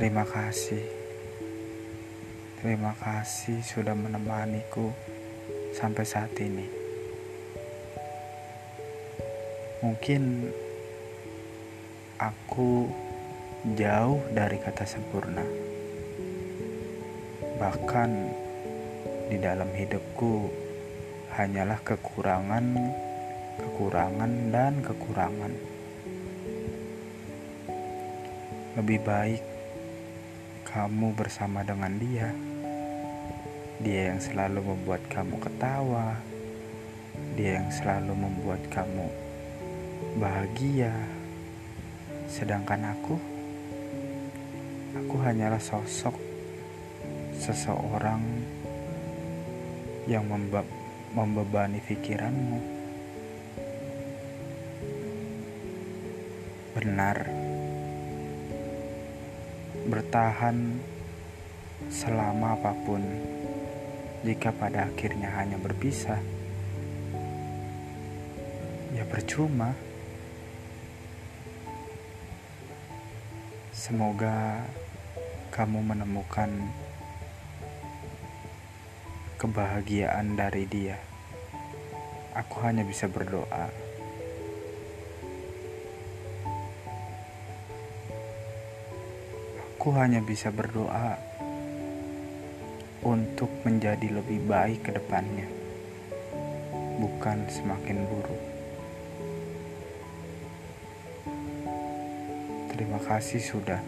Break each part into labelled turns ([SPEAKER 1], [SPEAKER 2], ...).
[SPEAKER 1] Terima kasih. Terima kasih sudah menemaniku sampai saat ini. Mungkin aku jauh dari kata sempurna. Bahkan di dalam hidupku hanyalah kekurangan, kekurangan, dan kekurangan. Lebih baik kamu bersama dengan dia. Dia yang selalu membuat kamu ketawa. Dia yang selalu membuat kamu bahagia. Sedangkan aku, aku hanyalah sosok seseorang yang membe membebani pikiranmu. Benar, bertahan selama apa pun jika pada akhirnya hanya berpisah, ya percuma. Semoga kamu menemukan kebahagiaan dari dia. Aku hanya bisa berdoa. Aku hanya bisa berdoa untuk menjadi lebih baik ke depannya, bukan semakin buruk. Terima kasih sudah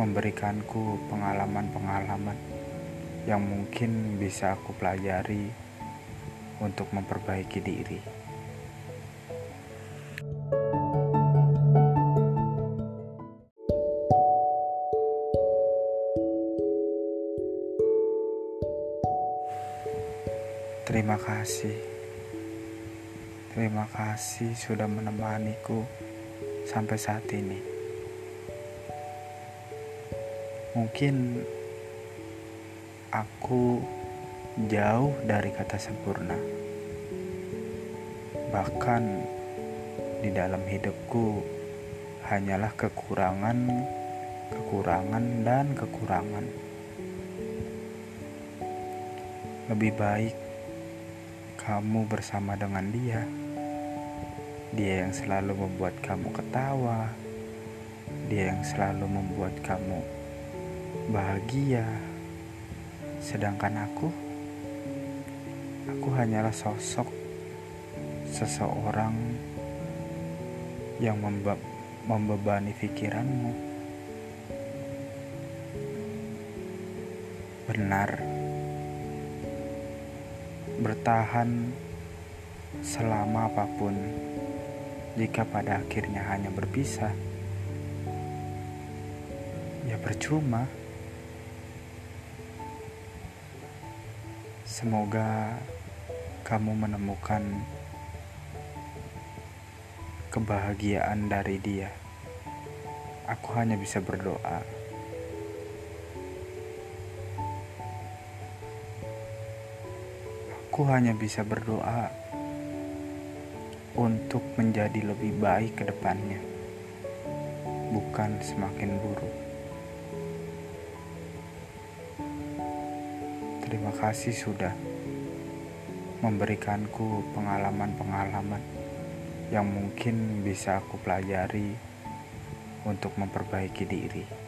[SPEAKER 1] memberikanku pengalaman-pengalaman yang mungkin bisa aku pelajari untuk memperbaiki diri. Terima kasih. Terima kasih sudah menemaniku sampai saat ini. Mungkin aku jauh dari kata sempurna. Bahkan di dalam hidupku hanyalah kekurangan, kekurangan, dan kekurangan. Lebih baik kamu bersama dengan dia. Dia yang selalu membuat kamu ketawa. Dia yang selalu membuat kamu bahagia. Sedangkan aku, aku hanyalah sosok seseorang yang membe membebani pikiranmu. Benar, bertahan selama apa pun jika pada akhirnya hanya berpisah, ya percuma. Semoga kamu menemukan kebahagiaan dari dia. Aku hanya bisa berdoa. Aku hanya bisa berdoa untuk menjadi lebih baik ke depannya, bukan semakin buruk. Terima kasih sudah memberikanku pengalaman-pengalaman yang mungkin bisa aku pelajari untuk memperbaiki diri.